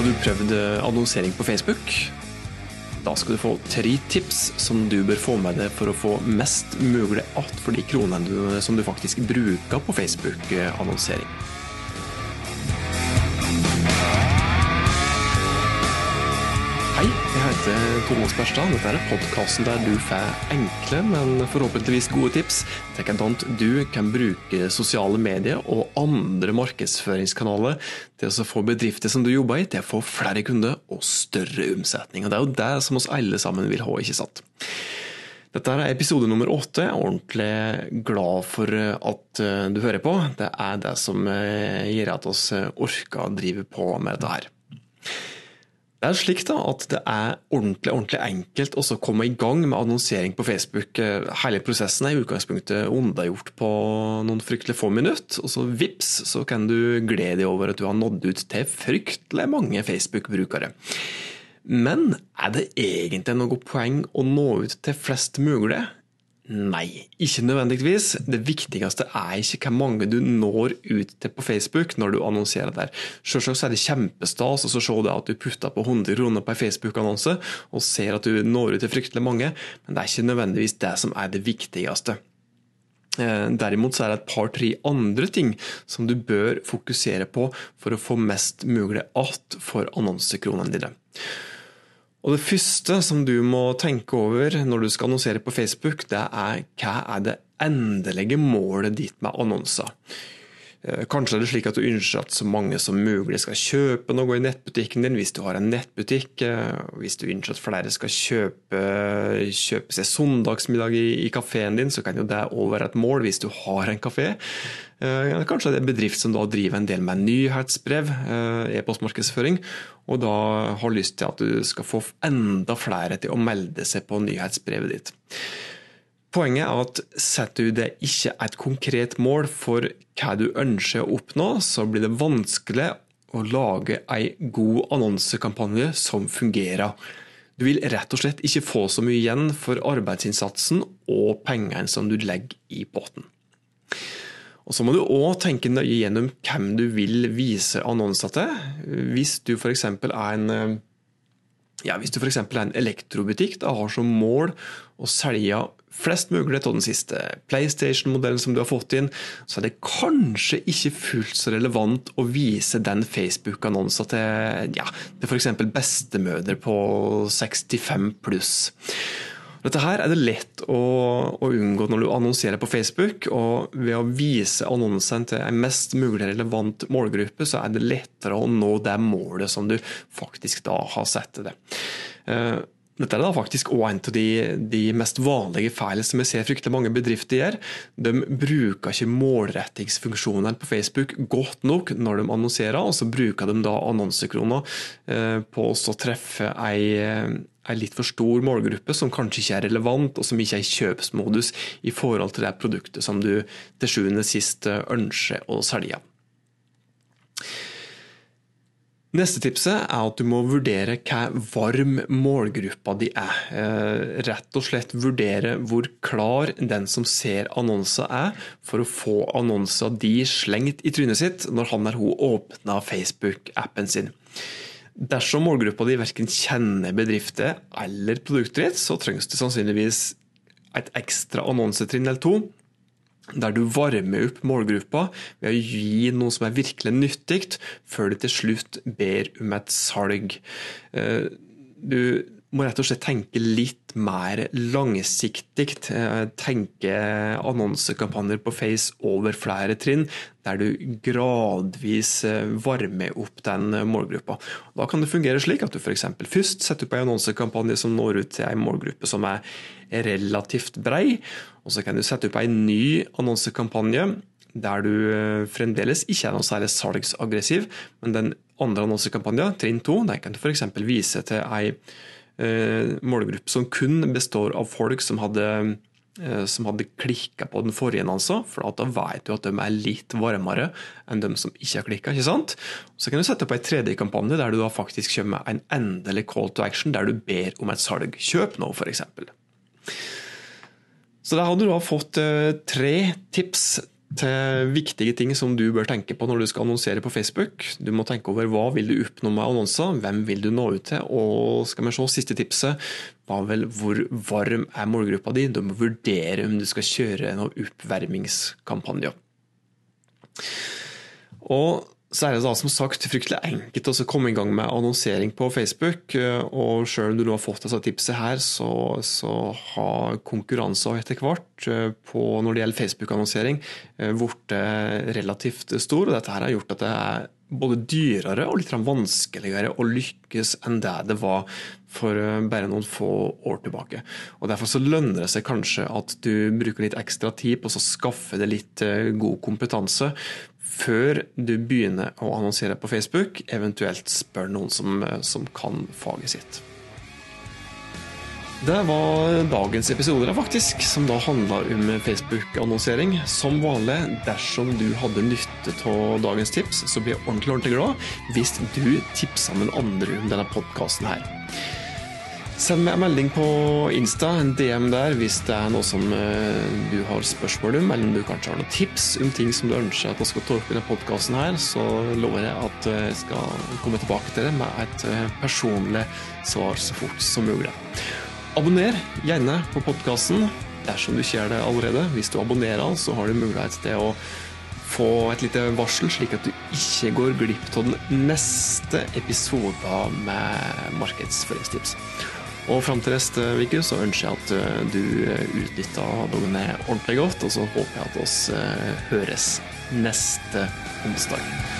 Har du prøvd eh, annonsering på Facebook? Da skal du få tre tips som du bør få med deg for å få mest mulig att for de kronene som du faktisk bruker på Facebook-annonsering. Jeg heter Thomas Berstad. Dette er podkasten der du får enkle, men forhåpentligvis gode tips til hvordan du kan bruke sosiale medier og andre markedsføringskanaler til å få bedrifter som du jobber i, til å få flere kunder og større omsetning. Og Det er jo det som oss alle sammen vil ha, ikke sant? Dette er episode nummer åtte. Jeg er ordentlig glad for at eh, du hører på. Det er det som gir gjør at oss orker å drive på med dette her. Det er slik da, at det er ordentlig ordentlig enkelt å komme i gang med annonsering på Facebook. Hele prosessen er i utgangspunktet unnagjort på noen fryktelig få minutter. Og så vips, så kan du glede deg over at du har nådd ut til fryktelig mange Facebook-brukere. Men er det egentlig noe poeng å nå ut til flest mulig? Nei, ikke nødvendigvis. Det viktigste er ikke hvor mange du når ut til på Facebook når du annonserer der. Selvsagt er det kjempestas å se at du putter på 100 kroner på en Facebook-annonse og ser at du når ut til fryktelig mange, men det er ikke nødvendigvis det som er det viktigste. Eh, derimot så er det et par-tre andre ting som du bør fokusere på for å få mest mulig att for annonsekronene dine. Og Det første som du må tenke over når du skal annonsere på Facebook, det er hva er det endelige målet ditt med annonser. Eh, kanskje er det slik at du ønsker at så mange som mulig skal kjøpe noe i nettbutikken din, hvis du har en nettbutikk. Eh, hvis du ønsker at flere skal kjøpe, kjøpe seg søndagsmiddag i, i kafeen din, så kan jo det òg være et mål hvis du har en kafé. Eh, kanskje det er en bedrift som da driver en del med nyhetsbrev, e-postmarkedsføring, og da har lyst til at du skal få enda flere til å melde seg på nyhetsbrevet ditt. Poenget er at setter du deg ikke et konkret mål for hva du ønsker å oppnå, så blir det vanskelig å lage en god annonsekampanje som fungerer. Du vil rett og slett ikke få så mye igjen for arbeidsinnsatsen og pengene som du legger i båten. Og Så må du òg tenke nøye gjennom hvem du vil vise annonser til. Hvis du f.eks. er en ja, hvis du f.eks. er en elektrobutikk da har som mål å selge flest mulig av den siste PlayStation-modellen som du har fått inn, så er det kanskje ikke fullt så relevant å vise den Facebook-annonsen til, ja, til f.eks. bestemødre på 65 pluss. Dette her er det lett å, å, unngå når du annonserer på Facebook. og Ved å vise annonsen til en mest mulig relevant målgruppe, så er det lettere å nå det målet som du faktisk da har satt til det. Dette er da faktisk også en av de, de, mest vanlige feilene som jeg ser fryktelig mange bedrifter gjør. De bruker ikke målrettingsfunksjonen på Facebook godt nok når de annonserer, og så bruker de da annonsekroner eh, på å treffe ei, ei litt for stor målgruppe som kanskje ikke er relevant, og som ikke er i kjøpsmodus i forhold til det produktet som du til sjuende sist ønsker å selge. Neste tipset er at du må vurdere hva varm målgruppa di er. Eh, rett og slett vurdere hvor klar den som ser annonser er, for å få annonsa de slengt i trynet sitt når han eller hun åpner Facebook-appen sin. Dersom målgruppa di verken kjenner bedrifter eller produktet ditt, så trengs det sannsynligvis et ekstra annonsetrinn eller to der du varmer opp målgruppa ved å gi noe som er virkelig nyttig, før du til slutt ber om et salg. Eh, du må rett og slett tenke litt mer langsiktig. Eh, tenke annonsekampanjer på Face over flere trinn, der du gradvis eh, varmer opp den målgruppa. Da kan det fungere slik at du f.eks. først setter opp en annonsekampanje som når ut til en målgruppe som er relativt brei, og så kan du sette opp en ny annonsekampanje der du eh, fremdeles ikke er noe særlig salgsaggressiv, men den andre annonsekampanjen, trinn to, den kan du f.eks. vise til ei målgruppe som kun består av folk som hadde, eh, som hadde klikka på den forrige altså, for da vet du at de er litt varmere enn de som ikke har klikka. Så kan du sette opp en tredje kampanje der du da faktisk kommer med en endelig call to action, der du ber om et salg. Kjøp nå, f.eks. Så da hadde du da fått eh, tre tips til viktige ting som du bør tenke på når du skal annonsere på Facebook. Du må tenke over hva vil du oppnå med annonser, hvem vil du nå ut til, og skal vi se, siste tipset var vel hvor varm er målgruppa di. Du må vurdere om du skal kjøre noen oppvarmingskampanjer. Og så er det da som sagt fryktelig enkelt å komme i gang med annonsering på Facebook. Og selv om du nå har fått disse tipset her, så, så har konkurransen etter hvert eh, på, når det gjelder Facebook-annonsering eh, blitt relativt stor. og Dette her har gjort at det er både dyrere og litt vanskeligere å lykkes enn det det var for eh, bare noen få år tilbake. Og Derfor så lønner det seg kanskje at du bruker litt ekstra tid på å skaffe deg litt god kompetanse før du begynner å annonsere på Facebook, eventuelt spør noen som, som kan faget sitt. Det var dagens episode, faktisk, som da handla om Facebook-annonsering. Som vanlig, dersom du hadde nytte av dagens tips, så blir jeg ordentlig ordentlig glad hvis du tipser med andre om denne podkasten her. Send meg en melding på Insta, en DM der, hvis det er noe som uh, du har spørsmål om, eller om du kanskje har noen tips om ting som du ønsker at jeg skal ta opp i denne podkasten her, så lover jeg at eh, jeg skal komme tilbake til det med et uh, personlig svar så fort som mulig. Abonner gjerne på podkasten dersom du ikke det allerede. Hvis du abonnerer, så har du mulighet til å få et lite varsel, slik at du ikke går glipp av den neste episoden med markedsføringstips. Og fram til neste uke så ønsker jeg at eh, du utnytta utnytter dagene ordentlig godt, og så håper jeg at oss eh, høres neste onsdag.